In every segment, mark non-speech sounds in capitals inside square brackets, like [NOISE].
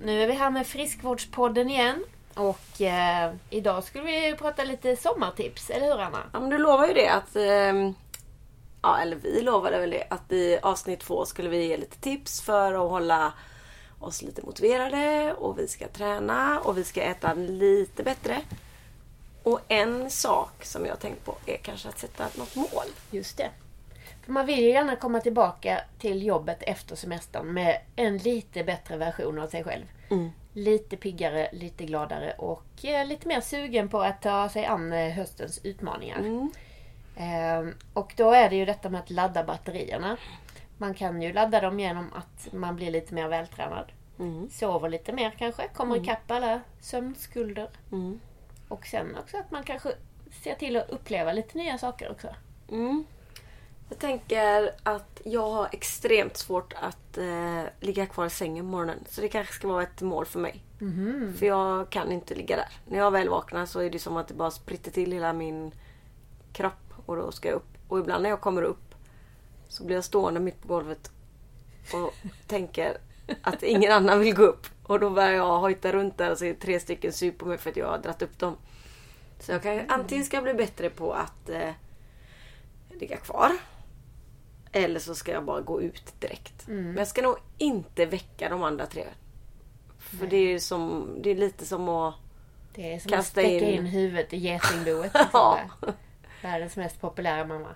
Nu är vi här med Friskvårdspodden igen. Och eh, idag skulle vi prata lite sommartips, eller hur Anna? Ja men du lovar ju det att... Eh, ja eller vi lovade väl det att i avsnitt två skulle vi ge lite tips för att hålla oss lite motiverade och vi ska träna och vi ska äta lite bättre. Och en sak som jag har tänkt på är kanske att sätta något mål. Just det. För man vill ju gärna komma tillbaka till jobbet efter semestern med en lite bättre version av sig själv. Mm. Lite piggare, lite gladare och eh, lite mer sugen på att ta sig an eh, höstens utmaningar. Mm. Ehm, och då är det ju detta med att ladda batterierna. Man kan ju ladda dem genom att man blir lite mer vältränad. Mm. Sover lite mer kanske, kommer ikapp alla sömnskulder. Mm. Och sen också att man kanske ser till att uppleva lite nya saker också. Mm. Jag tänker att jag har extremt svårt att eh, ligga kvar i sängen på morgonen. Så det kanske ska vara ett mål för mig. För jag kan inte ligga där. När jag väl vaknar så är det som att det bara spritter till hela min kropp. Och då ska jag upp. Och ibland när jag kommer upp så blir jag stående mitt på golvet och [LAUGHS] tänker att ingen annan vill gå upp. Och då börjar jag hojta runt där och så är det tre stycken sur på mig för att jag har dratt upp dem. Så jag kan antingen ska jag bli bättre på att eh, ligga kvar. Eller så ska jag bara gå ut direkt. Mm. Men jag ska nog inte väcka de andra tre. För det är, som, det är lite som att... Det är som att stecka in, in- huvudet i getingboet. [LAUGHS] Liksom, Ja. Världens mest populära mamma.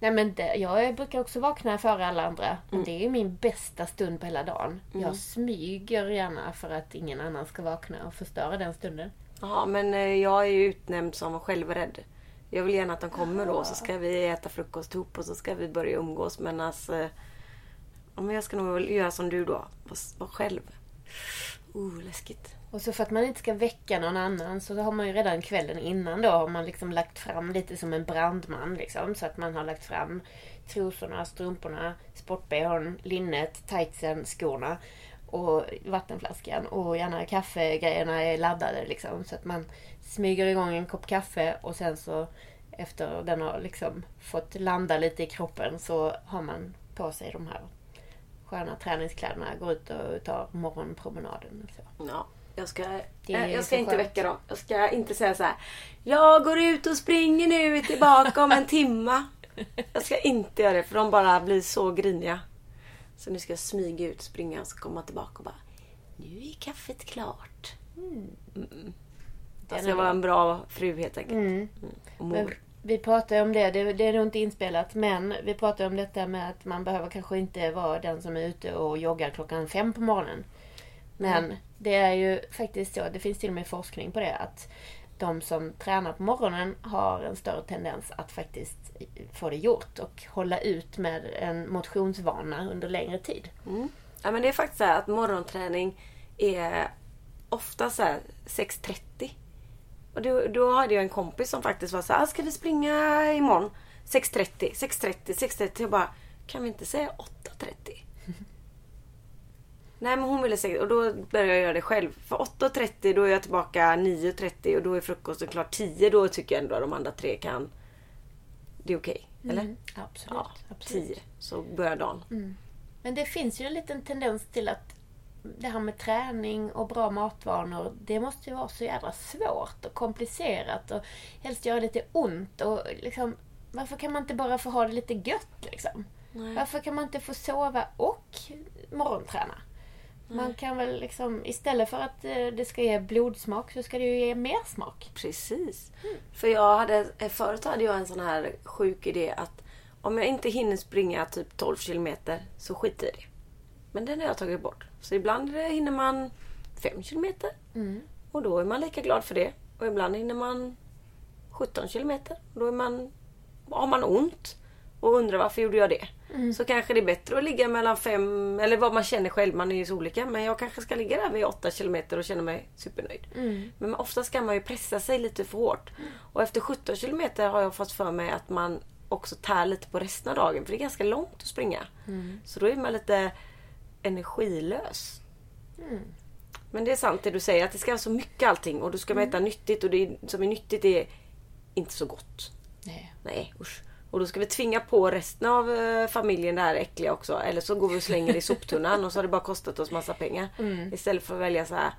Nej men det, jag brukar också vakna före alla andra. Och Det är min bästa stund på hela dagen. Jag smyger gärna för att ingen annan ska vakna och förstöra den stunden. Ja, men eh, jag är ju utnämnd som självrädd. Jag vill gärna att de kommer då så ska vi äta frukost ihop och så ska vi börja umgås. Men alltså... Men jag ska nog göra som du då. Vara själv. Uh, läskigt. Och så för att man inte ska väcka någon annan så har man ju redan kvällen innan då har man liksom lagt fram lite som en brandman liksom. Så att man har lagt fram trosorna, strumporna, sport-bhn, linnet, tightsen, skorna och vattenflaskan och gärna kaffegrejerna är laddade liksom. Så att man smyger igång en kopp kaffe och sen så efter den har liksom fått landa lite i kroppen så har man på sig de här sköna träningskläderna, går ut och tar morgonpromenaden. Så. Ja, jag ska, eh, jag ska inte skönt. väcka dem. Jag ska inte säga så här. Jag går ut och springer nu, är tillbaka om en timma. Jag ska inte göra det för de bara blir så griniga. Så nu ska jag smyga ut, springa och komma tillbaka och bara. Nu är kaffet klart. Mm. Jag är ska vara en bra fru helt enkelt. Mm. Och Men mor. vi pratade om det, det, det är nog inte inspelat, men vi pratade om detta med att man behöver kanske inte vara den som är ute och joggar klockan fem på morgonen. Men det är ju faktiskt så, det finns till och med forskning på det, att de som tränar på morgonen har en större tendens att faktiskt få det gjort och hålla ut med en motionsvana under längre tid. Mm. Ja, men det är faktiskt så här att morgonträning är ofta så 6.30. Och då, då hade jag en kompis som faktiskt var så här, "Ah, ska vi springa imorgon? 6.30, 6.30, 6.30. Jag bara, kan vi inte säga 8.30? Nej men hon ville säga och då började jag göra det själv. För 8.30 då är jag tillbaka 9.30 och då är frukosten klar 10. Då tycker jag ändå att de andra tre kan... Det är okej. Eller? Mm, absolut. Ja, absolut. 10. Så börjar dagen. Men det finns ju en liten tendens till att det här med träning och bra matvanor, det måste ju vara så jävla svårt och komplicerat och helst göra lite ont och liksom, varför kan man inte bara få ha det lite gött liksom? Nej. Varför kan man inte få sova och morgonträna? Man kan väl liksom, istället för att eh, det ska ge blodsmak så ska det ju ge mer smak. Precis. För jag hade, eh, förut hade jag en sån här sjuk idé att om jag inte hinner springa typ 12 kilometer så skit i det. Men den har jag tagit bort. Så ibland hinner man 5 kilometer och då är man lika glad för det. Och ibland hinner man 17 kilometer och då är man, har man ont och undrar varför gjorde jag det. Så kanske det är bättre att ligga mellan fem eller vad man känner själv, man är ju så olika. Men jag kanske ska ligga där vid 8 kilometer och känna mig supernöjd. Men ofta ska man ju pressa sig lite för hårt. Och efter 17 kilometer har jag fått för mig att man också tär lite på resten av dagen. För det är ganska långt att springa. Så då är man lite energilös. Men det är sant det du säger, att det ska vara så mycket allting. Och då ska man äta nyttigt och det som är nyttigt är inte så gott. Nej. Nej usch. Och då ska vi tvinga på resten av eh, familjen det här äckliga också. Eller så går vi och slänger det i soptunnan och så har det bara kostat oss massa pengar. Istället för att välja så här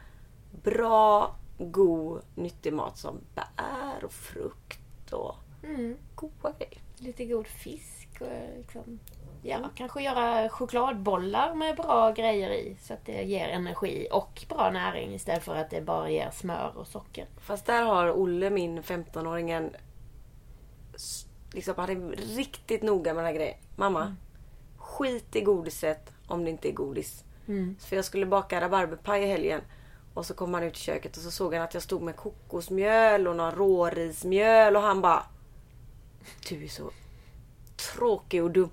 bra, god, nyttig mat som bär och frukt och Mm. goda grejer. Lite god fisk och liksom, ja, kanske göra chokladbollar med bra grejer i så att det ger energi och bra näring istället för att det bara ger smör och socker. Fast där har Olle, min 15-åring, en... Liksom, han är riktigt noga med den här grejen. Mamma, skit i godiset om det inte är godis. För jag skulle baka rabarberpaj i helgen. Och så kom han ut i köket och så såg han att jag stod med kokosmjöl och någon rårismjöl och han bara... Du är så tråkig och dum.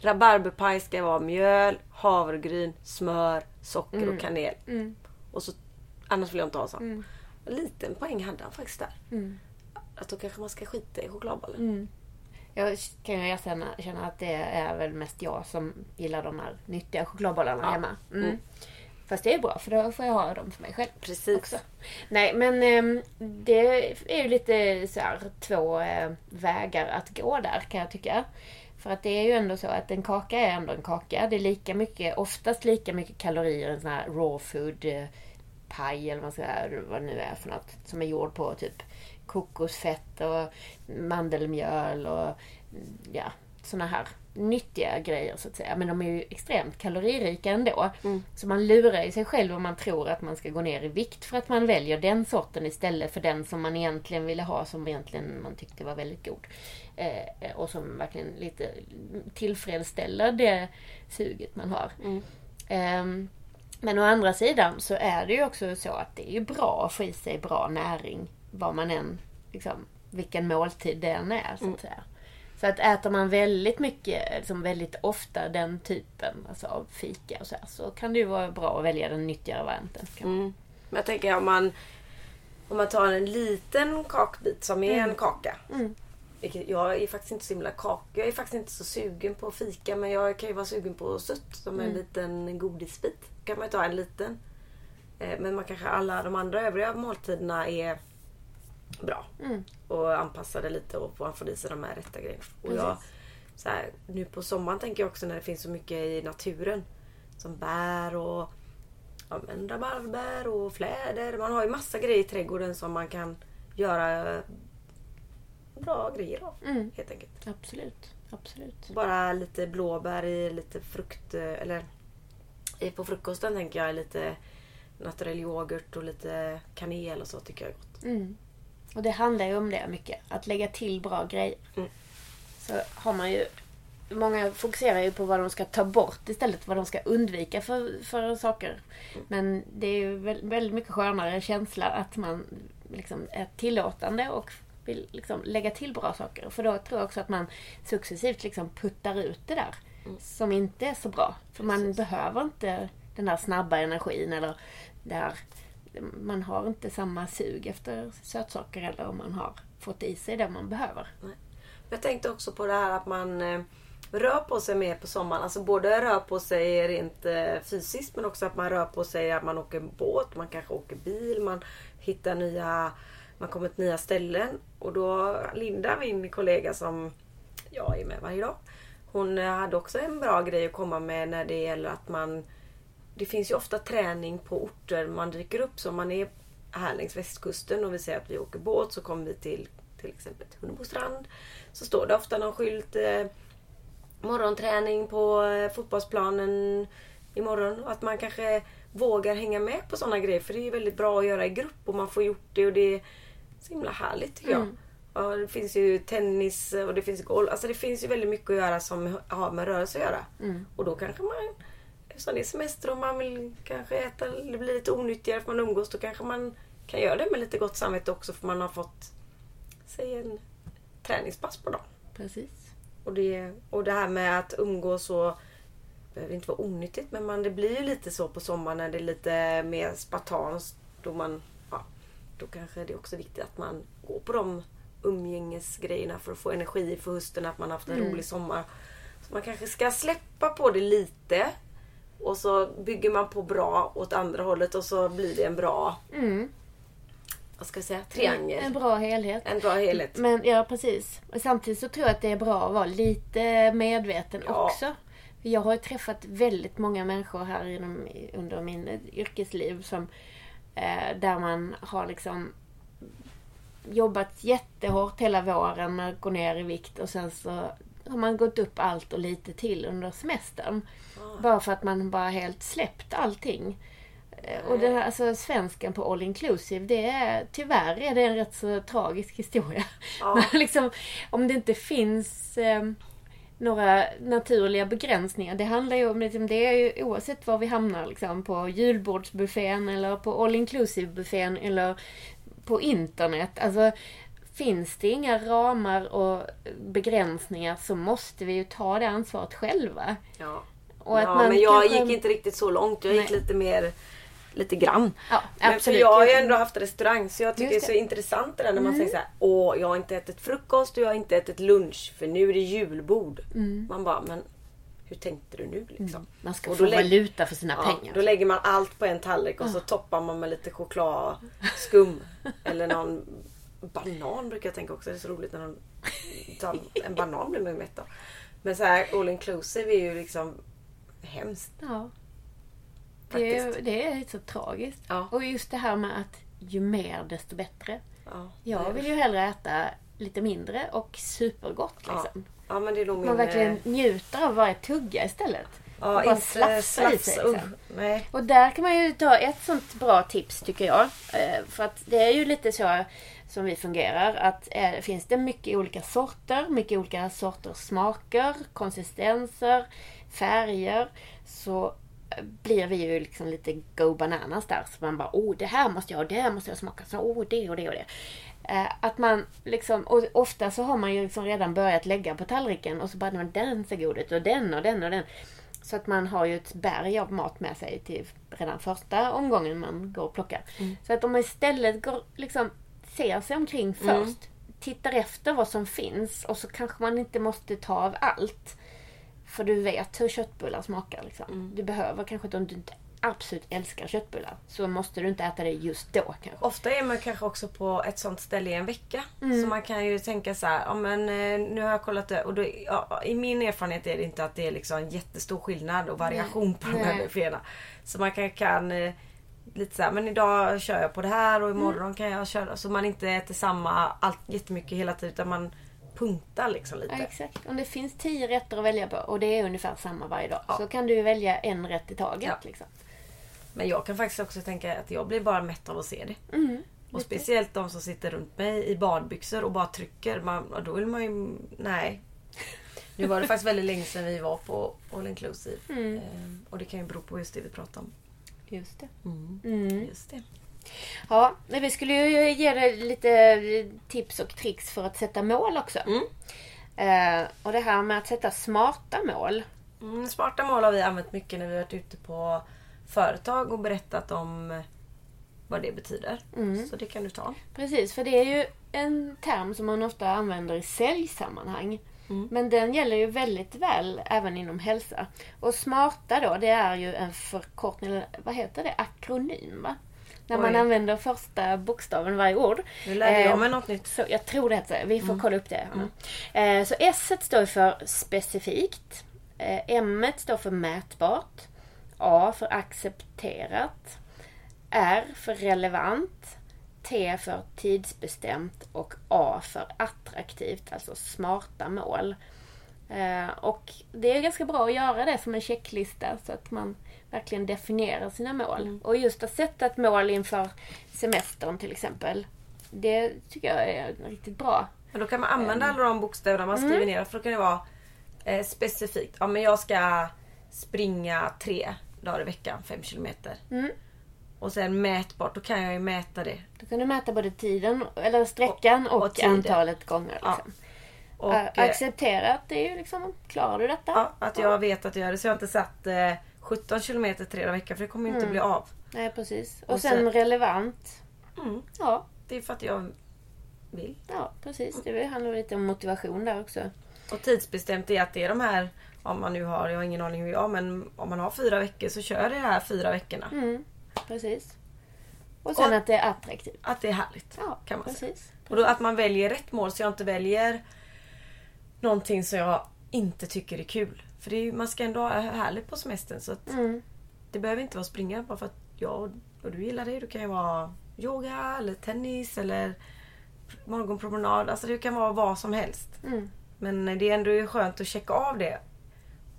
Rabarberpaj ska vara mjöl, havregryn, smör, socker och kanel. Och så, annars vill jag inte ha sånt. En liten poäng hade han faktiskt där. Att då kanske man ska skita i chokladbollen. Jag kan ju erkänna känna att det är väl mest jag som gillar de här nyttiga chokladbollarna Ja. hemma. Mm. Mm. Fast det är bra för då får jag ha dem för mig själv. Precis. Också. Nej men ehm, det är ju lite så här, två eh, vägar att gå där kan jag tycka. För att det är ju ändå så att en kaka är ändå en kaka. Det är lika mycket, oftast lika mycket kalorier i en sån här raw food eh, paj eller vad, ska, vad det nu är för något. Som är gjord på typ kokosfett och mandelmjöl och mm, ja, såna här nyttiga grejer så att säga. Men de är ju extremt kaloririka ändå. Så man lurar ju sig själv om man tror att man ska gå ner i vikt för att man väljer den sorten istället för den som man egentligen ville ha som egentligen man tyckte var väldigt god. Eh, och som verkligen lite tillfredsställer det suget man har. Ehm, men å andra sidan så är det ju också så att det är bra att få i sig bra näring vad man än, liksom, vilken måltid det än är så att säga. Så att äter man väldigt mycket, liksom väldigt ofta den typen alltså av fika och så här, så kan det ju vara bra att välja den nyttigare varianten. Mm. Men jag tänker om man, om man tar en liten kakbit som är en kaka. Vilket, jag är faktiskt inte så himla kak. Jag är faktiskt inte så sugen på fika men jag kan ju vara sugen på sött som en liten godisbit. kan man ju ta en liten. Eh, Men man kanske alla de andra övriga måltiderna är bra. Och anpassade lite och man får i sig de här rätta grejerna. Och jag, så här, nu på sommaren tänker jag också när det finns så mycket i naturen. Som bär och ja, men rabarber och fläder. Man har ju massa grejer i trädgården som man kan göra bra grejer av. Mm. Helt enkelt. Absolut, absolut. Bara lite blåbär i lite frukt. Eller på frukosten tänker jag lite naturell yoghurt och lite kanel och så tycker jag är gott. Mm. Och det handlar ju om det mycket. Att lägga till bra grejer. Mm. Så har man ju... Många fokuserar ju på vad de ska ta bort istället vad de ska undvika för, för saker. Men det är ju väl- väldigt mycket skönare känsla att man liksom är tillåtande och vill liksom lägga till bra saker. För då tror jag också att man successivt liksom puttar ut det där som inte är så bra. För man Precis. behöver inte den där snabba energin eller det här man har inte samma sug efter sötsaker eller om man har fått i sig det man behöver. Jag tänkte också på det här att man eh, rör på sig mer på sommaren. Alltså både rör på sig rent eh, fysiskt men också att man rör på sig att man åker båt, man kanske åker bil, man hittar nya, man kommer till nya ställen. Och då Linda, min kollega som jag är med varje dag. Hon eh, hade också en bra grej att komma med när det gäller att man det finns ju ofta träning på orter man dyker upp. Så om man är här längs västkusten och vi säger att vi åker båt så kommer vi till till exempel till Hunnebo strand. Så står det ofta någon skylt eh, morgonträning på eh, fotbollsplanen imorgon. Och att man kanske vågar hänga med på sådana grejer. För det är väldigt bra att göra i grupp och man får gjort det och det är så himla härligt tycker jag. Ja, det finns ju tennis och det finns golf. Alltså det finns ju väldigt mycket att göra som har med rörelse att göra. Och då kanske man Eftersom det är semester och man vill kanske äta eller bli lite onyttigare för man umgås då kanske man kan göra det med lite gott samvete också för man har fått sig en träningspass på dagen. Precis. Och det, och det här med att umgås så behöver inte vara onyttigt men man, det blir ju lite så på sommaren när det är lite mer spartanskt. Då, man, ja, då kanske det är också viktigt att man går på de umgängesgrejerna för att få energi för hösten, att man har haft en rolig sommar. Så man kanske ska släppa på det lite och så bygger man på bra åt andra hållet och så blir det en bra Mm. vad ska vi säga, triangel. En bra helhet. En bra helhet. Men ja, precis. Och samtidigt så tror jag att det är bra att vara lite medveten Ja. också. Jag har ju träffat väldigt många människor här inom, under min yrkesliv som eh, där man har liksom jobbat jättehårt hela våren med att gå ner i vikt och sen så har man gått upp allt och lite till under semestern. Bara för att man bara helt släppt allting. Eh, Och det här, alltså svensken på all inclusive, det är tyvärr är det en rätt så tragisk historia. Ja. [LAUGHS] Liksom, om det inte finns eh, några naturliga begränsningar. Det handlar ju om, liksom, det är ju oavsett var vi hamnar liksom, på julbordsbuffén eller på all inclusive buffén eller på internet. Alltså, finns det inga ramar och begränsningar så måste vi ju ta det ansvaret själva. Ja. Ja, men jag kanske- gick inte riktigt så långt. Jag gick Nej. lite mer, lite grann. Ja, Men för jag har ju ändå haft restaurang så jag tycker det är Just så det. Mm. intressant det där när man säger så här, Åh, jag har inte ätit frukost och jag har inte ätit lunch för nu är det julbord. Mm. Man bara, men hur tänkte du nu liksom? Man ska Och få valuta för sina Ja, pengar. då lägger man allt på en tallrik och så toppar man med lite chokladskum. eller någon banan brukar jag tänka också. Det är så roligt när tar en banan blir man ju mätt av. Men så här all inclusive är ju liksom hemskt. Ja. Det är, det är så tragiskt. Ja. Och just det här med att ju mer desto bättre. Ja, Jag vill ju hellre äta lite mindre och supergott liksom. ja men det är nog min... Man verkligen eh, njuter av varje tugga istället. Ja, och bara slafsa i sig. Liksom. Och där kan man ju ta ett sånt bra tips tycker jag. Eh, För att det är ju lite så som vi fungerar. Att eh, finns det mycket olika sorter, mycket olika sorters smaker, konsistenser, färger. Så blir vi ju liksom lite go bananas där. Så man bara, oh det här måste jag och det här måste jag smaka. Så, oh det och det och det. Eh, Att man liksom, och ofta så har man ju liksom redan börjat lägga på tallriken och så bara, men den ser god ut och den och den och den. Så att man har ju ett berg av mat med sig till redan första omgången man går och plockar. Så att om man istället går, liksom, ser sig omkring först, tittar efter vad som finns och så kanske man inte måste ta av allt. För du vet hur köttbullar smakar. Liksom. Du behöver kanske inte, om du inte absolut älskar köttbullar, så måste du inte äta det just då kanske. Ofta är man kanske också på ett sånt ställe i en vecka. Mm. Så man kan ju tänka så här, ja men eh, nu har jag kollat det och då, ja, i min erfarenhet är det inte att det är liksom en jättestor skillnad och variation på de här Nej. bufféerna. Så man kan, kan eh, lite så här, men idag kör jag på det här och imorgon Mm. kan jag köra. Så man inte äter samma allt jättemycket hela tiden utan man punktar liksom lite. Ja, exakt. Om det finns tio rätter att välja på och det är ungefär samma varje dag. Ja. Så kan du välja en rätt i taget. Ja. Liksom. Men jag kan faktiskt också tänka att jag blir bara mätt av att se det. Mm. Och speciellt de som sitter runt mig i badbyxor och bara trycker. Man, och då vill man ju... Nej. Nu var det faktiskt väldigt länge sedan vi var på All Inclusive. Mm. Ehm, och det kan ju bero på just det vi pratade om. Just det. Mm. Mm. Just det. Ja, men vi skulle ju ge dig lite tips och tricks för att sätta mål också. Mm. Eh, och det här med att sätta smarta mål. Mm, smarta mål har vi använt mycket när vi varit ute på företag och berättat om vad det betyder. Mm. Så det kan du ta. Precis, för det är ju en term som man ofta använder i säljsammanhang. Mm. Men den gäller ju väldigt väl även inom hälsa. Och smarta då, det är ju en förkortning, vad heter det? Akronym va? När man Oj. använder första bokstaven varje ord. Nu lärde Eh, jag mig något nytt. Så jag tror det heter. Vi får kolla upp det. Eh, så S står för specifikt. Eh, M står för mätbart. A för accepterat. R för relevant. T för tidsbestämt och A för attraktivt, alltså smarta mål. Eh, och det är ganska bra att göra det som en checklista så att man verkligen definierar sina mål. Och just att sätta ett mål inför semestern till exempel. Det tycker jag är riktigt bra. Men då kan man använda alla de bokstäverna man skriver ner. För då kan det vara eh, specifikt. Ja men jag ska springa tre dagar i veckan, fem kilometer. Mm. Och sen mätbart, då kan jag ju mäta det. Då kan du mäta både tiden, eller sträckan och, Och- antalet gånger. Ja. Och, Eh, eh, accepterat, det är ju liksom, klarar du detta? ja, att jag vet att jag gör det. Så jag har inte satt eh, 17 kilometer tre dagar i veckan för det kommer ju inte bli av. Nej, precis. Och, Och sen, sen- relevant. Mm. Ja, Det är för att jag vill. ja, precis. Det handlar lite om motivation där också. Och tidsbestämt är att det är de här, om man nu har, jag har ingen aning hur jag men om man har fyra veckor så kör det här fyra veckorna. Mm, precis. Och sen Och- att det är attraktivt. Att det är härligt. Ja, kan man säga. precis. Och då att man väljer rätt mål så jag inte väljer någonting som jag inte tycker är kul. För det är, man ska ändå ha härligt på semestern så Mm. det behöver inte vara springa bara för att jag och du gillar det. Det kan ju vara yoga eller tennis eller morgonpromenad. Alltså det kan vara vad som helst. Mm. Men det är ändå skönt att checka av det.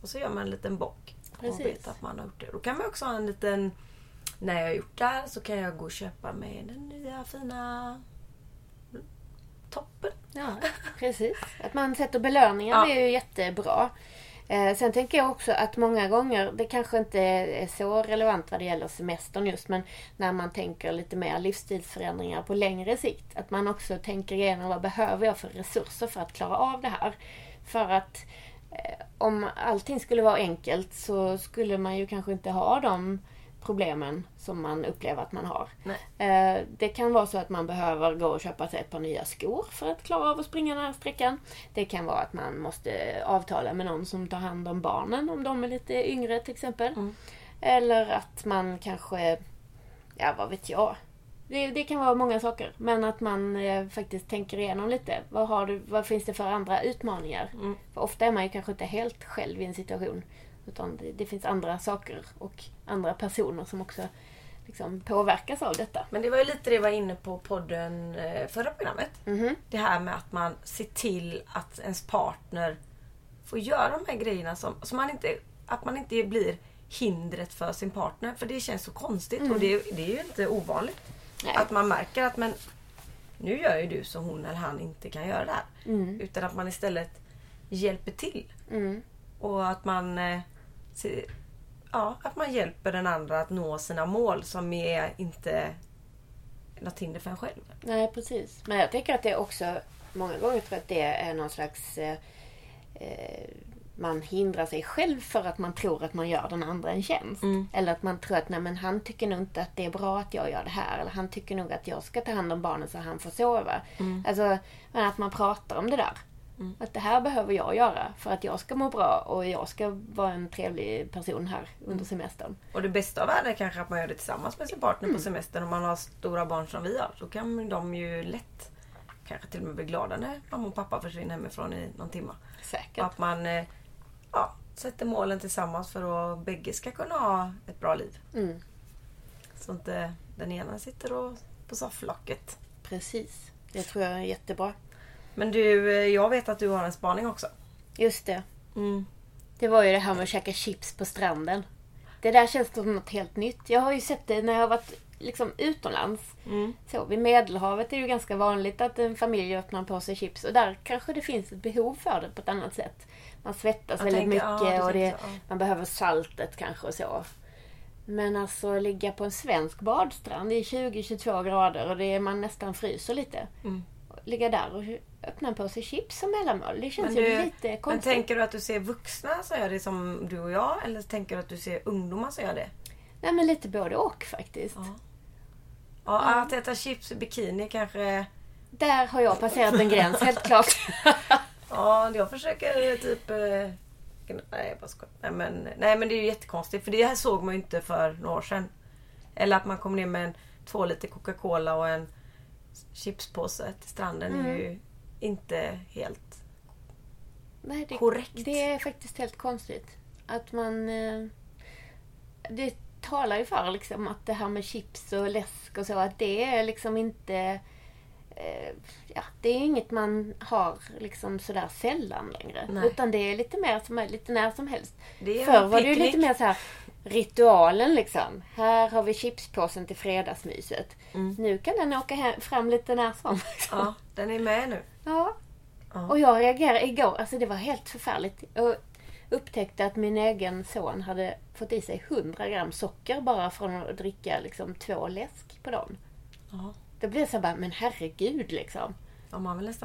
Och så gör man en liten bock. Och vet att man har gjort det. Då kan man också ha en liten... När jag har gjort det här så kan jag gå och köpa mig den nya fina toppen. Ja, [LAUGHS] precis. Att man sätter belöningar Ja. är ju jättebra. Eh, sen tänker jag också att många gånger, det kanske inte är så relevant vad det gäller semestern just, men när man tänker lite mer livsstilsförändringar på längre sikt. Att man också tänker igenom vad behöver jag för resurser för att klara av det här. För att eh, om allting skulle vara enkelt så skulle man ju kanske inte ha de problemen som man upplever att man har. Nej. Eh, Det kan vara så att man behöver gå och köpa sig ett par nya skor för att klara av att springa den här sträckan. Det kan vara att man måste avtala med någon som tar hand om barnen om de är lite yngre till exempel. Mm. Eller att man kanske, ja vad vet jag. Det, det kan vara många saker. Men att man eh, faktiskt tänker igenom lite. Vad, har du, vad finns det för andra utmaningar? Mm. För ofta är man ju kanske inte helt själv i en situation. Utan det, det finns andra saker och andra personer som också liksom påverkas av detta. Men det var ju lite det jag var inne på podden eh, förra programmet. Mhm. Det här med att man ser till att ens partner får göra de här grejerna som, som man inte, att man inte blir hindret för sin partner. För det känns så konstigt och det, det är ju inte ovanligt. Nej. Att man märker att men nu gör ju du så hon eller han inte kan göra det här. Mm. Utan att man istället hjälper till. Mm. Och att man, eh, se- ja, att man hjälper den andra att nå sina mål som är inte något hinder för en själv. Nej, precis. Men jag tänker att det också, många gånger tror jag att det är någon slags... Eh, eh, man hindrar sig själv för att man tror att man gör den andra en tjänst. Mm. Eller att man tror att nej, men han tycker nog inte att det är bra att jag gör det här. Eller han tycker nog att jag ska ta hand om barnen så han får sova. Alltså, men att man pratar om det där. Att det här behöver jag göra för att jag ska må bra och jag ska vara en trevlig person här under semestern. Och det bästa av världen är kanske att man gör det tillsammans med sin partner på semestern. Om man har stora barn som vi har. Så kan de ju lätt kanske till och med bli glada när mamma och pappa försvinner hemifrån i någon timme. Och Säkert. att man eh, ja, sätter målen tillsammans för att bägge ska kunna ha ett bra liv. Mm, Så inte den ena sitter och på sofflocket. precis. Det tror jag är jättebra. Men du, eh, jag vet att du har en spaning också. Just det. Mm. Det var ju det här med att käka chips på stranden. Det där känns som något helt nytt. Jag har ju sett det när jag har varit liksom utomlands. Mm. Så, vid Medelhavet är det ju ganska vanligt att en familj öppnar på sig chips. Och där kanske det finns ett behov för det på ett annat sätt. Man svettas Jag väldigt tänker- mycket ja, och det, tänker så, ja. man behöver saltet kanske och så. Men alltså ligga på en svensk badstrand i 20-22 grader och det är, man nästan fryser lite. Mm. Ligga där och öppna på sig chips som mellanmål. Det känns Men, ju du, lite men konstigt. tänker du att du ser vuxna som gör det som du och jag? Eller tänker du att du ser ungdomar som gör det? Nej men lite både och faktiskt. Ja. Ja, att äta chips i bikini kanske... Där har jag passerat en gräns helt klart. [LAUGHS] Ja, jag försöker typ... eh, Nej, jag bara skojar. nej, men, nej men det är ju jättekonstigt för det här såg man ju inte för några år sedan. Eller att man kom ner med en två liter Coca-Cola och en chipspåse till stranden är ju inte helt... Nej, det, Korrekt. Det är faktiskt helt konstigt. Att man... eh, Det talar ju för liksom att det här med chips och läsk och så, att det är liksom inte... eh, Ja, det är inget man har liksom sådär sällan längre. Nej. Utan det är lite mer som lite när som helst. Det är Förr var det ju lite mer så här ritualen liksom. Här har vi chipspåsen till fredagsmyset. Nu kan den åka hem, fram lite när som. Liksom. Ja, den är med nu. Ja. Ja. Och jag reagerade igår, alltså det var helt förfärligt. Jag upptäckte att min egen son hade fått i sig 100 gram socker bara från att dricka liksom två läsk på dagen. Ja. Det blev så bara, men herregud liksom. Ja,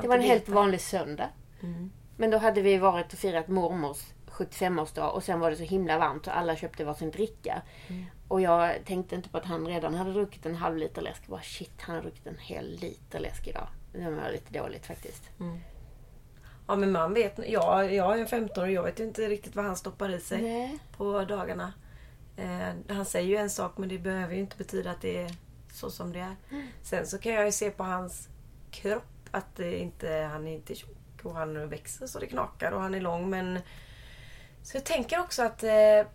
Det var en helt vanlig söndag. Mm. Men då hade vi varit och firat mormors 75-årsdag och sen var det så himla varmt så alla köpte varsin dricka. Mm. Och jag tänkte inte på att han redan hade druckit en halv liter läsk. Bara shit, han har druckit en hel liter läsk idag. Det var lite dåligt faktiskt. Ja men man vet, ja, jag är en 15 och jag vet ju inte riktigt vad han stoppar i sig Nej. på dagarna. Eh, han säger ju en sak men det behöver ju inte betyda att det är så som det är. Sen så kan jag ju se på hans kropp att det inte, han är inte tjock och han växer så det knakar och han är lång men så jag tänker också att eh,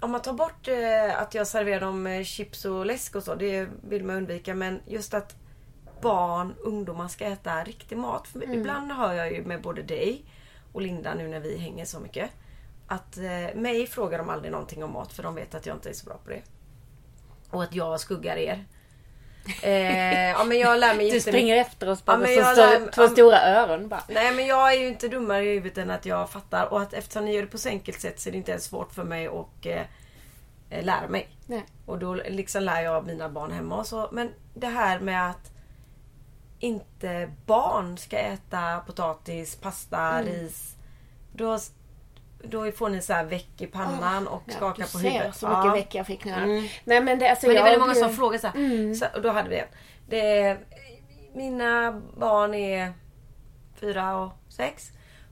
om man tar bort eh, att jag serverar dem chips och läsk och så, det vill man undvika. Men just att barn, ungdomar ska äta riktig mat. För Ibland hör jag ju med både dig och Linda nu när vi hänger så mycket. Att eh, mig frågar de aldrig någonting om mat för de vet att jag inte är så bra på det. Och att jag skuggar er. Eh, ja, men jag lär mig Du springer efter oss bara Ja, med så två stora öron bara. Nej men jag är ju inte dummare i huvudet än att jag fattar och att eftersom ni gör det på så enkelt sätt så är det inte ens svårt för mig att eh, eh, lära mig. Nej. Och då liksom lär jag mina barn hemma och så. Men det här med att inte barn ska äta potatis, pasta, Mm. ris. Då, då får ni så här väck i pannan och Ja, skaka du på ser huvudet. så mycket Ja. väck jag fick nu. Mm. Nej men det, alltså Men det är väldigt många som frågar så, här. Mm. så Och då hade vi en. Det, mina barn är fyra och sex.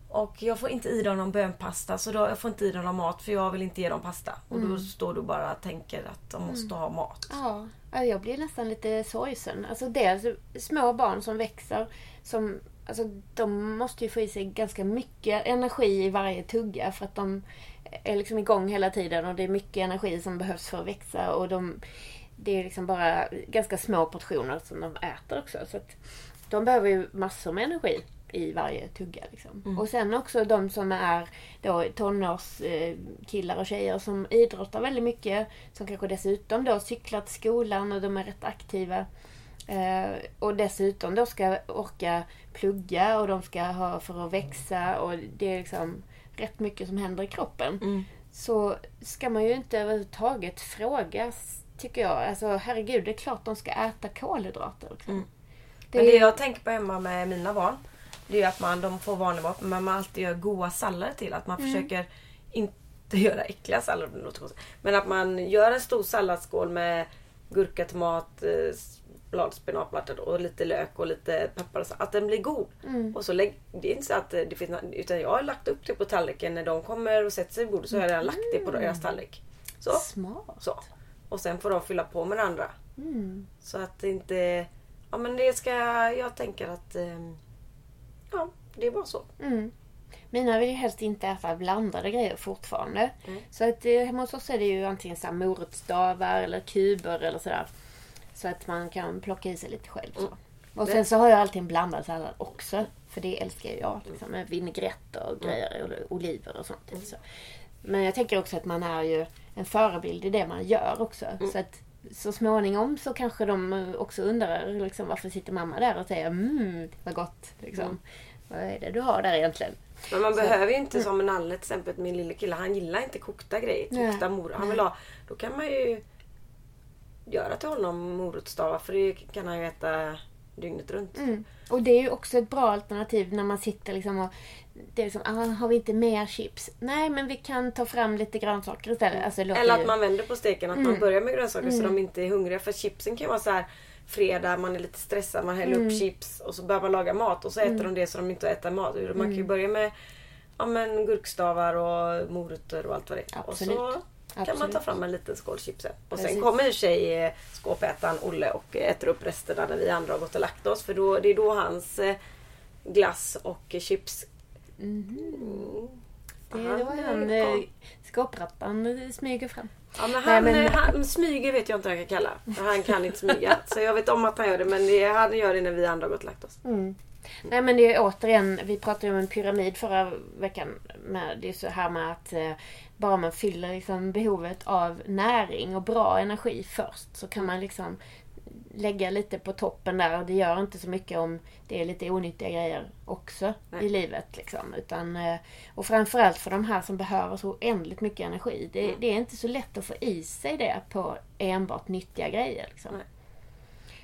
Och jag får inte i dem någon bönpasta. Så då, jag får inte i dem någon mat för jag vill inte ge dem pasta. Och Mm. då står du bara och tänker att de måste ha mat. Ja, ja, jag blir nästan lite sorgsen. Alltså dels små barn som växer. Som, alltså, de måste ju få i sig ganska mycket energi i varje tugga för att de är liksom igång hela tiden och det är mycket energi som behövs för att växa. Och de, det är liksom bara ganska små portioner som de äter också. Så att de behöver ju massor med energi i varje tugga. Liksom. Och sen också de som är då tonårskillar och tjejer som idrottar väldigt mycket. Som kanske dessutom då cyklar till skolan och de är rätt aktiva. Eh, och dessutom då ska orka plugga och de ska ha för att växa och det är liksom rätt mycket som händer i kroppen. Mm. Så ska man ju inte överhuvudtaget fråga, tycker jag. Alltså herregud, det är klart de ska äta kolhydrater. Liksom. Mm. Det Men det är, jag tänker på hemma med mina barn. Det är att man, de får vanlig mat men man alltid gör goda sallader till. Att man försöker inte [LAUGHS] göra äckliga sallader. Men att man gör en stor salladsskål med gurka, tomat, blad, spenatblatt och lite lök och lite peppar. så, Att den blir god. Och så lägg, det är inte så att det finns Utan jag har lagt upp det på tallriken. När de kommer och sätter sig vid bordet så har jag redan lagt det på deras tallrik. Så. smart. så. Och sen får de fylla på med det andra. Mm. Så att det inte... Ja men det ska... Jag tänker att... ehm, Ja, det är bara så. Mm. Mina vill ju helst inte äta blandade grejer fortfarande. Mm. Så att eh, hemma hos oss är det ju antingen så här morotsstavar eller kuber eller sådär. Så att man kan plocka i sig lite själv. Så. Och sen så har jag alltid en blandad sallad också. För det älskar jag. Liksom, med vinägrett och grejer. Och oliver och sånt. Så. Men jag tänker också att man är ju en förebild i det man gör också. Så att så småningom så kanske de eh, också undrar liksom, varför sitter mamma där och säger mm, vad gott. Liksom. Vad är det du har där egentligen? Men man behöver ju inte som en Nalle till exempel, min lille kille, han gillar inte kokta grejer. Kokta mor. Han vill ha... Då kan man ju göra till honom morotsstavar för det kan han ju äta dygnet runt. Mm. Och det är ju också ett bra alternativ när man sitter liksom och... Det är liksom, ah, har vi inte mer chips? Nej, men vi kan ta fram lite grönsaker istället. Alltså, Eller att ju- man vänder på steken, att man börjar med grönsaker så de inte är hungriga. För chipsen kan ju vara så här fredag, man är lite stressad, man häller upp chips och så börjar man laga mat och så äter de det så de inte äter mat. Man kan ju börja med ja, men gurkstavar och morötter och allt vad det är. Och Absolut. kan man ta fram en liten skål chips sen. Och Precis. sen kommer i sig eh, skåpätaren Olle och äter upp resterna när vi andra har gått och lagt oss. För då, det är då hans eh, glass och eh, chips Mm. Det är då är han, eh, skåprattan eh, smyger fram. Ja, men Nej, han, men- han smyger vet jag inte vad jag kan kalla. Han kan inte smyga. [LAUGHS] så jag vet om att han gör det men det, han gör det när vi andra har gått och lagt oss. Mm. Nej men det är återigen, vi pratade ju om en pyramid förra veckan. Med, det är så här med att eh, bara man fyller liksom behovet av näring och bra energi först så kan man liksom lägga lite på toppen där. Och det gör inte så mycket om det är lite onyttiga grejer också Nej. i livet. Liksom. Utan, eh, och framförallt för de här som behöver så oändligt mycket energi. Det, Mm. det är inte så lätt att få i sig det på enbart nyttiga grejer. Liksom. Nej.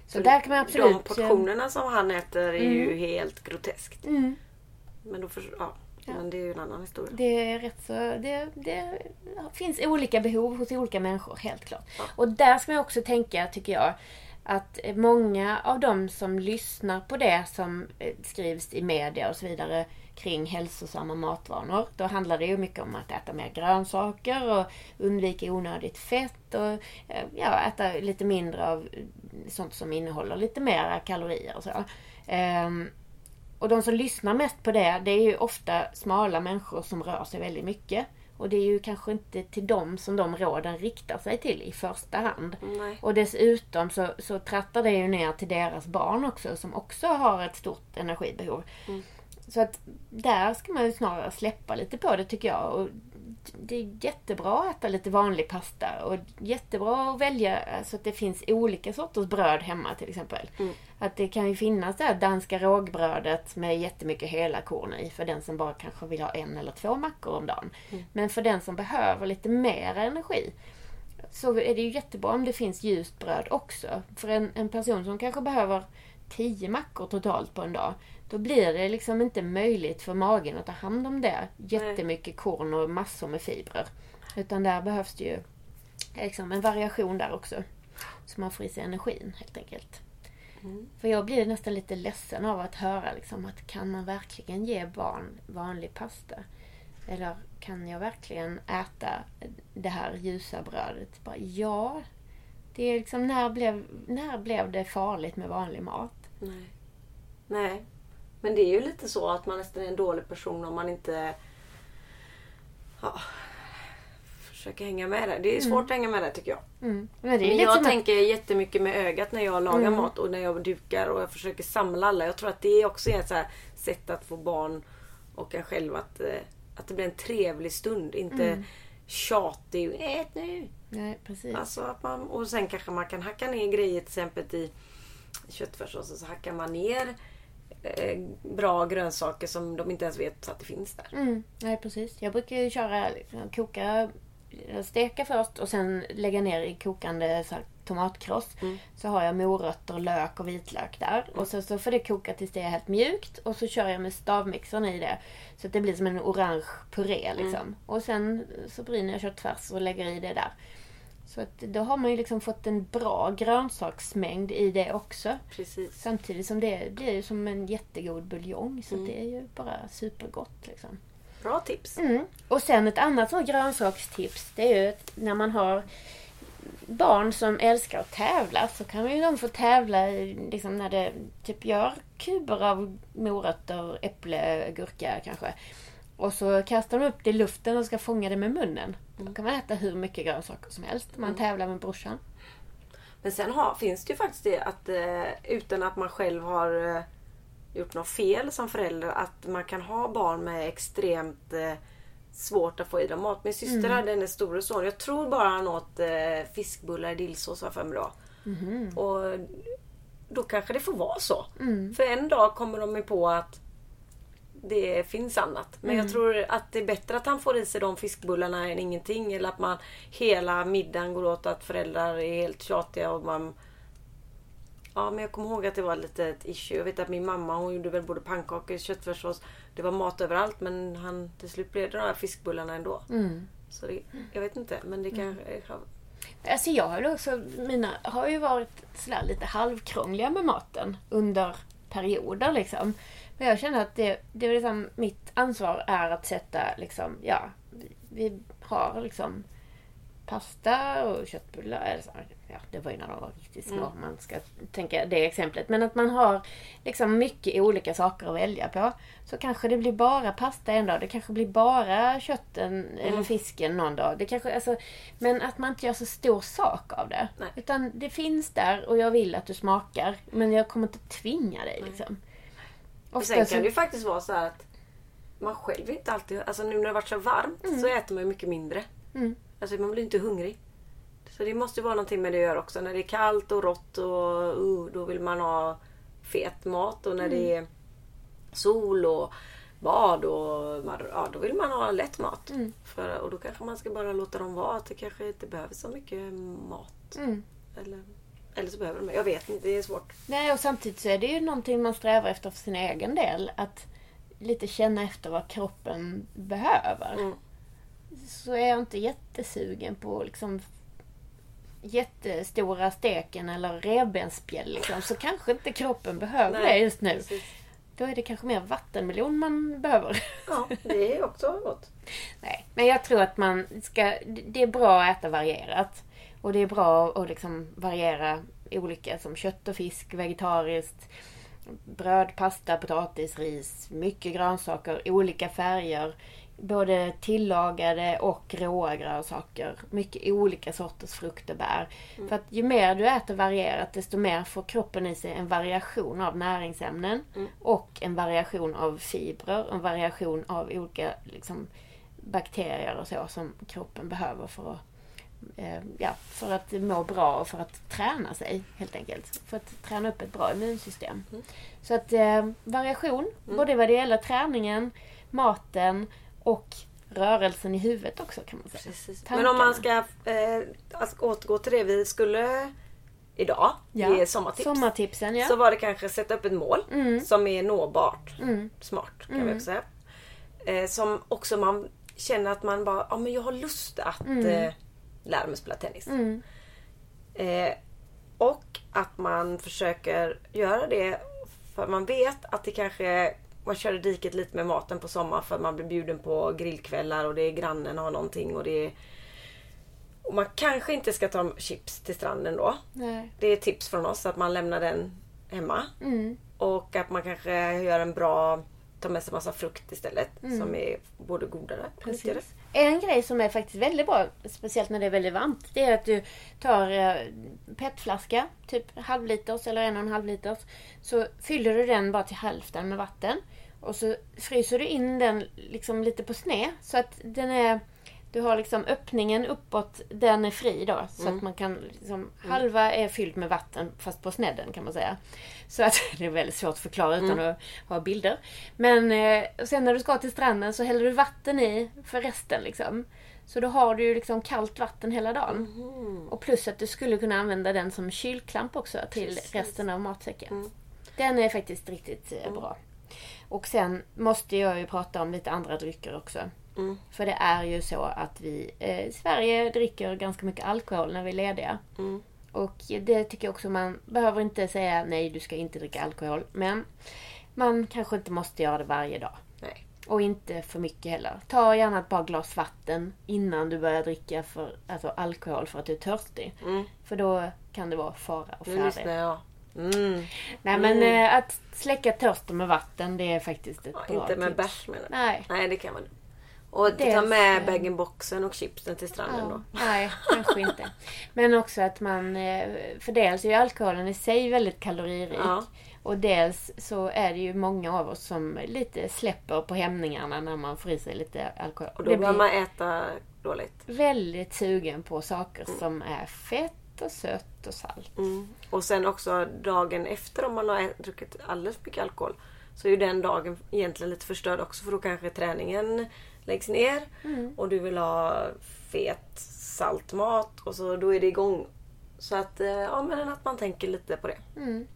Så där kan man absolut... De portionerna som han äter är ju helt groteskt. Mm. Men, då för, ja, Ja. men det är ju en annan historia. Det är rätt så... Det, det finns olika behov hos olika människor, helt klart. Ja. Och där ska man också tänka, tycker jag, att många av de som lyssnar på det som eh, skrivs i media och så vidare kring hälsosamma matvanor. Då handlar det ju mycket om att äta mer grönsaker och undvika onödigt fett och eh, ja, äta lite mindre av sånt som innehåller lite mera kalorier och så. Ehm, och de som lyssnar mest på det, det är ju ofta smala människor som rör sig väldigt mycket. Och det är ju kanske inte till dem som de råden riktar sig till i första hand. Nej. Och dessutom så, så trattar det ju ner till deras barn också som också har ett stort energibehov. Mm. Så att där ska man ju snarare släppa lite på det tycker jag. Och det är jättebra att äta lite vanlig pasta och jättebra att välja så att det finns olika sorters bröd hemma till exempel. Mm. Att det kan ju finnas det här danska rågbrödet med jättemycket hela korn i för den som bara kanske vill ha en eller två mackor om dagen. Mm. Men för den som behöver lite mer energi så är det ju jättebra om det finns ljust bröd också. För en, en person som kanske behöver 10 mackor totalt på en dag. Då blir det liksom inte möjligt för magen att ta hand om det. Jättemycket korn och massor med fibrer. Utan där behövs det ju liksom en variation där också. Så man får i sig energin helt enkelt. Mm. För jag blir nästan lite ledsen av att höra liksom att kan man verkligen ge barn vanlig pasta? Eller kan jag verkligen äta det här ljusa brödet? Bara, ja. Det är liksom, när blev, när blev det farligt med vanlig mat? Nej. Nej. Men det är ju lite så att man nästan är en dålig person om man inte ja, försöker hänga med det. Det är svårt att hänga med det tycker jag. Mm. Men Men jag som att- tänker jättemycket med ögat när jag lagar Mm. mat och när jag dukar och jag försöker samla alla. Jag tror att det också är ett sätt att få barn och en själv att, eh, att det blir en trevlig stund. Inte Mm. tjatig. Ät nu! Nej, precis. Alltså att man, och sen kanske man kan hacka ner grejer till exempel i köttfärssåsen så hackar man ner bra grönsaker som de inte ens vet att det finns där. Mm, nej, precis. Jag brukar ju köra, liksom, koka, steka först och sen lägga ner i kokande så här, tomatkross. Mm. Så har jag morötter, lök och vitlök där. Och så, så får det koka tills det är helt mjukt. Och så kör jag med stavmixern i det. Så att det blir som en orange puré liksom. Och sen så bryner jag köttfärs och lägger i det där. Så att då har man ju liksom fått en bra grönsaksmängd i det också. Precis. Samtidigt som det blir ju som en jättegod buljong. Så det är ju bara supergott liksom. Bra tips. Mm. Och sen ett annat sånt grönsakstips det är ju att när man har barn som älskar att tävla så kan ju de få tävla i, liksom när det typ gör kuber av morötter, äpple, gurka kanske. Och så kastar de upp det i luften och ska fånga det med munnen. Då kan man äta hur mycket grönsaker som helst. Man tävlar med brorsan. Men sen har, finns det ju faktiskt det att eh, utan att man själv har eh, gjort något fel som förälder att man kan ha barn med extremt eh, svårt att få i dem mat. Min syster hade hennes store son. Jag tror bara han åt fiskbullar i dillsås jag för mig då. Och då kanske det får vara så. För en dag kommer de ju på att det finns annat. Men jag tror att det är bättre att han får i sig de fiskbullarna än ingenting. Eller att man hela middagen går åt att föräldrar är helt tjatiga och man... Ja men jag kommer ihåg att det var lite ett issue. Jag vet att min mamma hon gjorde väl både pannkakor, köttfärssås. Det var mat överallt men han, till slut blev det de här fiskbullarna ändå. Mm. Så det, jag vet inte men det kanske... Alltså jag har också, mina har ju varit sådär lite halvkrångliga med maten under perioder liksom. Men jag känner att det, det är liksom, mitt ansvar är att sätta liksom, ja, vi, vi har liksom pasta och köttbullar. Ja, det var ju när de var riktigt små om man ska tänka det exemplet. Men att man har liksom mycket olika saker att välja på. Så kanske det blir bara pasta en dag. Det kanske blir bara kötten eller fisken någon dag. Det kanske, alltså, men att man inte gör så stor sak av det. Nej. Utan det finns där och jag vill att du smakar. Men jag kommer inte tvinga dig liksom. Och sen kan det ju faktiskt vara så att man själv inte alltid... Alltså nu när det varit så varmt så äter man ju mycket mindre. Mm. Alltså man blir inte hungrig. Så det måste ju vara någonting med det att göra också. När det är kallt och rått och uh, då vill man ha fet mat. Och när det är sol och bad och ja, då vill man ha lätt mat. Mm. För, och då kanske man ska bara låta dem vara. Att det kanske inte behöver så mycket mat. Mm. Eller, eller så behöver de Jag vet inte, det är svårt. Nej, och samtidigt så är det ju någonting man strävar efter för sin egen del. Att lite känna efter vad kroppen behöver. Mm. Så är jag inte jättesugen på liksom jättestora steken eller revbensspjäll liksom, så kanske inte kroppen behöver Nej, det just nu. precis. Då är det kanske mer vattenmelon man behöver. Ja, det är också gott. Nej, men jag tror att man ska... Det är bra att äta varierat. Och det är bra att liksom variera olika som kött och fisk, vegetariskt, bröd, pasta, potatis, ris, mycket grönsaker, olika färger. Både tillagade och råa grönsaker. Mycket olika sorters frukt och bär. För att ju mer du äter varierat desto mer får kroppen i sig en variation av näringsämnen. Och en variation av fibrer, en variation av olika liksom, bakterier och så som kroppen behöver för att, ja, för att må bra och för att träna sig helt enkelt. För att träna upp ett bra immunsystem. Så att eh, variation, både vad det gäller träningen, maten och rörelsen i huvudet också kan man säga. Men om man ska eh, alltså, återgå till det vi skulle idag Ja. ge sommartips. Sommartipsen ja. Så var det kanske sätta upp ett mål Mm. som är nåbart. Mm. Smart kan Mm. vi också säga. Eh, som också man känner att man bara, ja men jag har lust att Mm. eh, lära mig spela tennis. Mm. Eh, och att man försöker göra det för man vet att det kanske man kör i diket lite med maten på sommaren för att man blir bjuden på grillkvällar och det är grannen har någonting och det är... Och man kanske inte ska ta chips till stranden då. Nej. Det är tips från oss att man lämnar den hemma. Mm. Och att man kanske gör en bra... tar med sig massa frukt istället Mm. som är både godare och nyttigare. En grej som är faktiskt väldigt bra, speciellt när det är väldigt varmt, det är att du tar eh, petflaska, typ halvliters eller en och en halv liters. Så fyller du den bara till hälften med vatten. Och så fryser du in den liksom lite på sned så att den är du har liksom öppningen uppåt, den är fri då. Så att man kan liksom, halva är fylld med vatten fast på snedden kan man säga. Så att [LAUGHS] det är väldigt svårt att förklara utan att ha bilder. Men eh, sen när du ska till stranden så häller du vatten i för resten liksom. Så då har du ju liksom kallt vatten hela dagen. Och plus att du skulle kunna använda den som kylklamp också till Precis. resten av matsäcken. Den är faktiskt riktigt eh, bra. Och sen måste jag ju prata om lite andra drycker också. Mm. För det är ju så att vi eh, i Sverige dricker ganska mycket alkohol när vi är lediga. Mm. Och det tycker jag också man behöver inte säga nej du ska inte dricka alkohol. Men man kanske inte måste göra det varje dag. Nej. Och inte för mycket heller. Ta gärna ett par glas vatten innan du börjar dricka för, alltså alkohol för att du är törstig. Mm. För då kan det vara fara och Nu färre. lyssnar jag. Mm. Nej men eh, att släcka törsten med vatten det är faktiskt ett Ja, bra inte med tips. bärs menar du? Nej. Nej det kan man Och ta med eh, bag-in-boxen och chipsen till stranden Ja, då. nej, kanske inte. [LAUGHS] Men också att man... eh, För dels är ju alkoholen i sig väldigt kaloririk. Ja. Och dels så är det ju många av oss som lite släpper på hämningarna när man får i sig lite alkohol. Och då börjar man äta dåligt. väldigt sugen på saker som är fett och sött och salt. Mm. Och sen också dagen efter om man har druckit alldeles mycket alkohol. Så är ju den dagen egentligen lite förstörd också för då kanske träningen läggs ner. Mm. Och du vill ha fet saltmat och så då är det igång. Så att, eh, ja men att man tänker lite på det. Mm.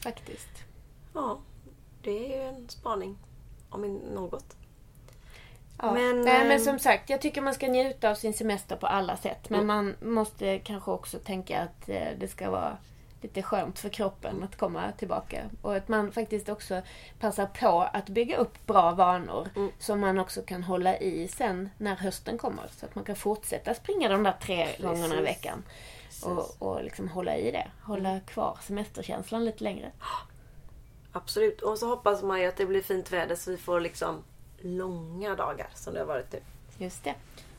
Faktiskt. Ja, det är ju en spaning. Om något. Ja. Men, Nej, eh, men som sagt, jag tycker man ska njuta av sin semester på alla sätt. Men Mm. man måste kanske också tänka att eh, det ska vara lite skönt för kroppen att komma tillbaka. Och att man faktiskt också passar på att bygga upp bra vanor Mm. som man också kan hålla i sen när hösten kommer. Så att man kan fortsätta springa de där tre gångerna i veckan. Och, och liksom hålla i det. Hålla Mm. kvar semesterkänslan lite längre. Absolut. Och så hoppas man ju att det blir fint väder så vi får liksom långa dagar som det har varit nu. Just det.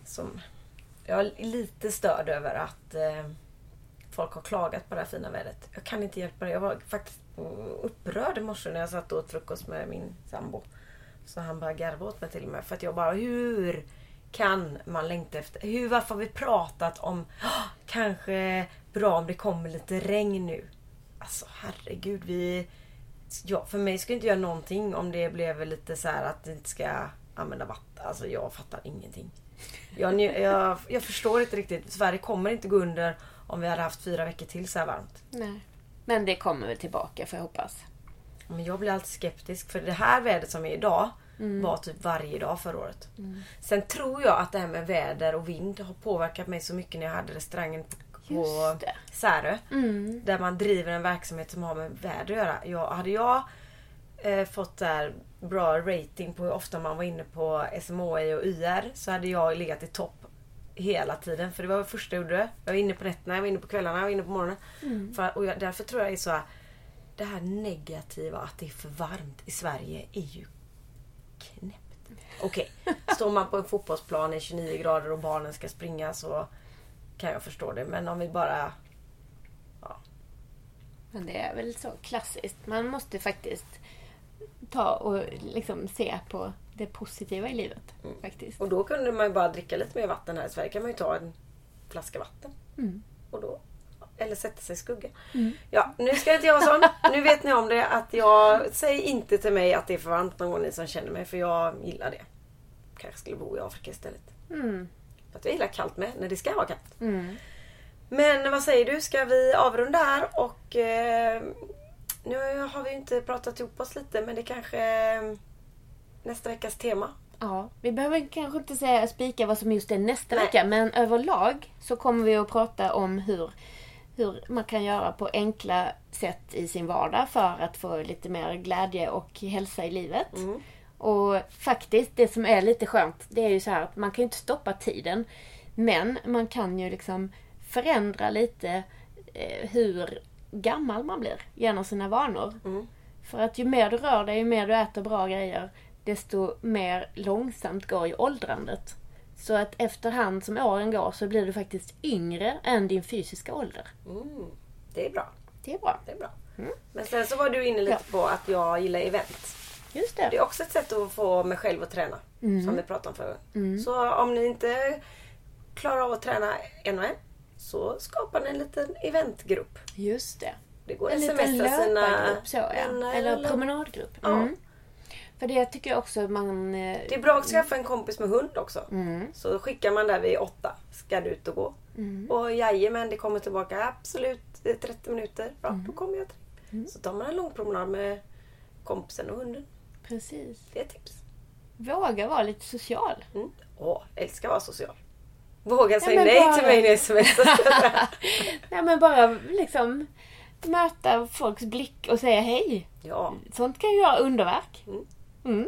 Som jag är lite störd över att eh, folk har klagat på det här fina vädret. Jag kan inte hjälpa det. Jag var faktiskt upprörd i morse när jag satt och åt frukost med min sambo. Så han bara garvade åt mig till och med. För att jag bara, hur kan man längta efter... Hur, varför har vi pratat om oh, kanske bra om det kommer lite regn nu? Alltså herregud, vi... Ja, för mig skulle det inte göra någonting om det blev lite så här att det inte ska använda vatten. Alltså jag fattar ingenting. Jag, jag, jag förstår inte riktigt. Sverige kommer inte gå under om vi hade haft fyra veckor till så här varmt. Nej. Men det kommer väl tillbaka får jag hoppas. Men jag blir alltid skeptisk för det här vädret som är idag. var typ varje dag förra året. Sen tror jag att det här med väder och vind har påverkat mig så mycket när jag hade restaurangen på. Särö. Mm. Där man driver en verksamhet som har med väder att göra. Jag, hade jag eh, fått där bra rating på hur ofta man var inne på SMHI och YR så hade jag legat i topp hela tiden. För det var det första jag gjorde. Jag var inne på nätterna, jag var inne på kvällarna, jag var inne på morgonen. För, och jag, därför tror jag det är så här, Det här negativa att det är för varmt i Sverige är ju knäppt. Okej, [LAUGHS] står man på en fotbollsplan i 29 grader och barnen ska springa så kan jag förstå det. Men om vi bara... Men det är väl så klassiskt. Man måste faktiskt ta och liksom se på det positiva i livet. Faktiskt. Och då kunde man ju bara dricka lite mer vatten här i Sverige. kan man ju ta en flaska vatten. Mm. Och då, eller sätta sig i skugga. Ja, nu ska inte jag vara sån. Nu vet ni om det. att jag Säg inte till mig att det är för varmt någon gång ni som känner mig. För jag gillar det. Kanske skulle bo i Afrika istället. Mm. För att jag gillar kallt med, när det ska vara kallt. Mm. Men vad säger du? Ska vi avrunda här? Och eh, nu har vi inte pratat ihop oss lite men det kanske nästa veckas tema. Ja, vi behöver kanske inte säga spika vad som just är nästa Nej. vecka, men överlag så kommer vi att prata om hur, hur man kan göra på enkla sätt i sin vardag för att få lite mer glädje och hälsa i livet. Mm. Och faktiskt, det som är lite skönt, det är ju så här att man kan ju inte stoppa tiden. Men man kan ju liksom förändra lite eh, hur gammal man blir genom sina vanor. Mm. För att ju mer du rör dig, ju mer du äter bra grejer, desto mer långsamt går ju åldrandet. Så att efterhand som åren går så blir du faktiskt yngre än din fysiska ålder. Mm. Det är bra. Det är bra. Det är bra. Men sen så var du inne lite Ja. på att jag gillar event. Just Det det. är också ett sätt att få mig själv att träna. Som vi pratade om förut. Så om ni inte klarar av att träna en och en så skapar ni en liten eventgrupp. Just det. Det går En liten löpargrupp så ja. vänner Eller promenadgrupp. Ja. Mm. För det tycker jag också man... eh, Det är bra att skaffa en kompis med hund också. Mm. Så skickar man där vid åtta. Ska du ut och gå? Och jajamän, det kommer tillbaka absolut det är 30 minuter. Bra, Mm. då kommer jag till. Så tar man en lång promenad med kompisen och hunden. Precis. Det är ett tips. Våga vara lite social. Mm. Åh, älskar att vara social. Våga säga nej bara- till mig när jag smsar. [LAUGHS] Nej men bara liksom möta folks blick och säga hej. ja, Sånt kan ju göra underverk. Mm. Mm,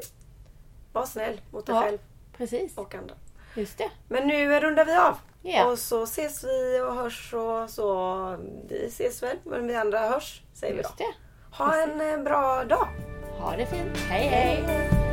var snäll mot dig Ja. själv precis. och andra. Just det. Men nu rundar vi av. Ja. Och så ses vi och hörs och så. Vi ses väl, men vi andra hörs, säger vi Just då. det. Ha en eh, bra dag. Ha det fint. hej. hej.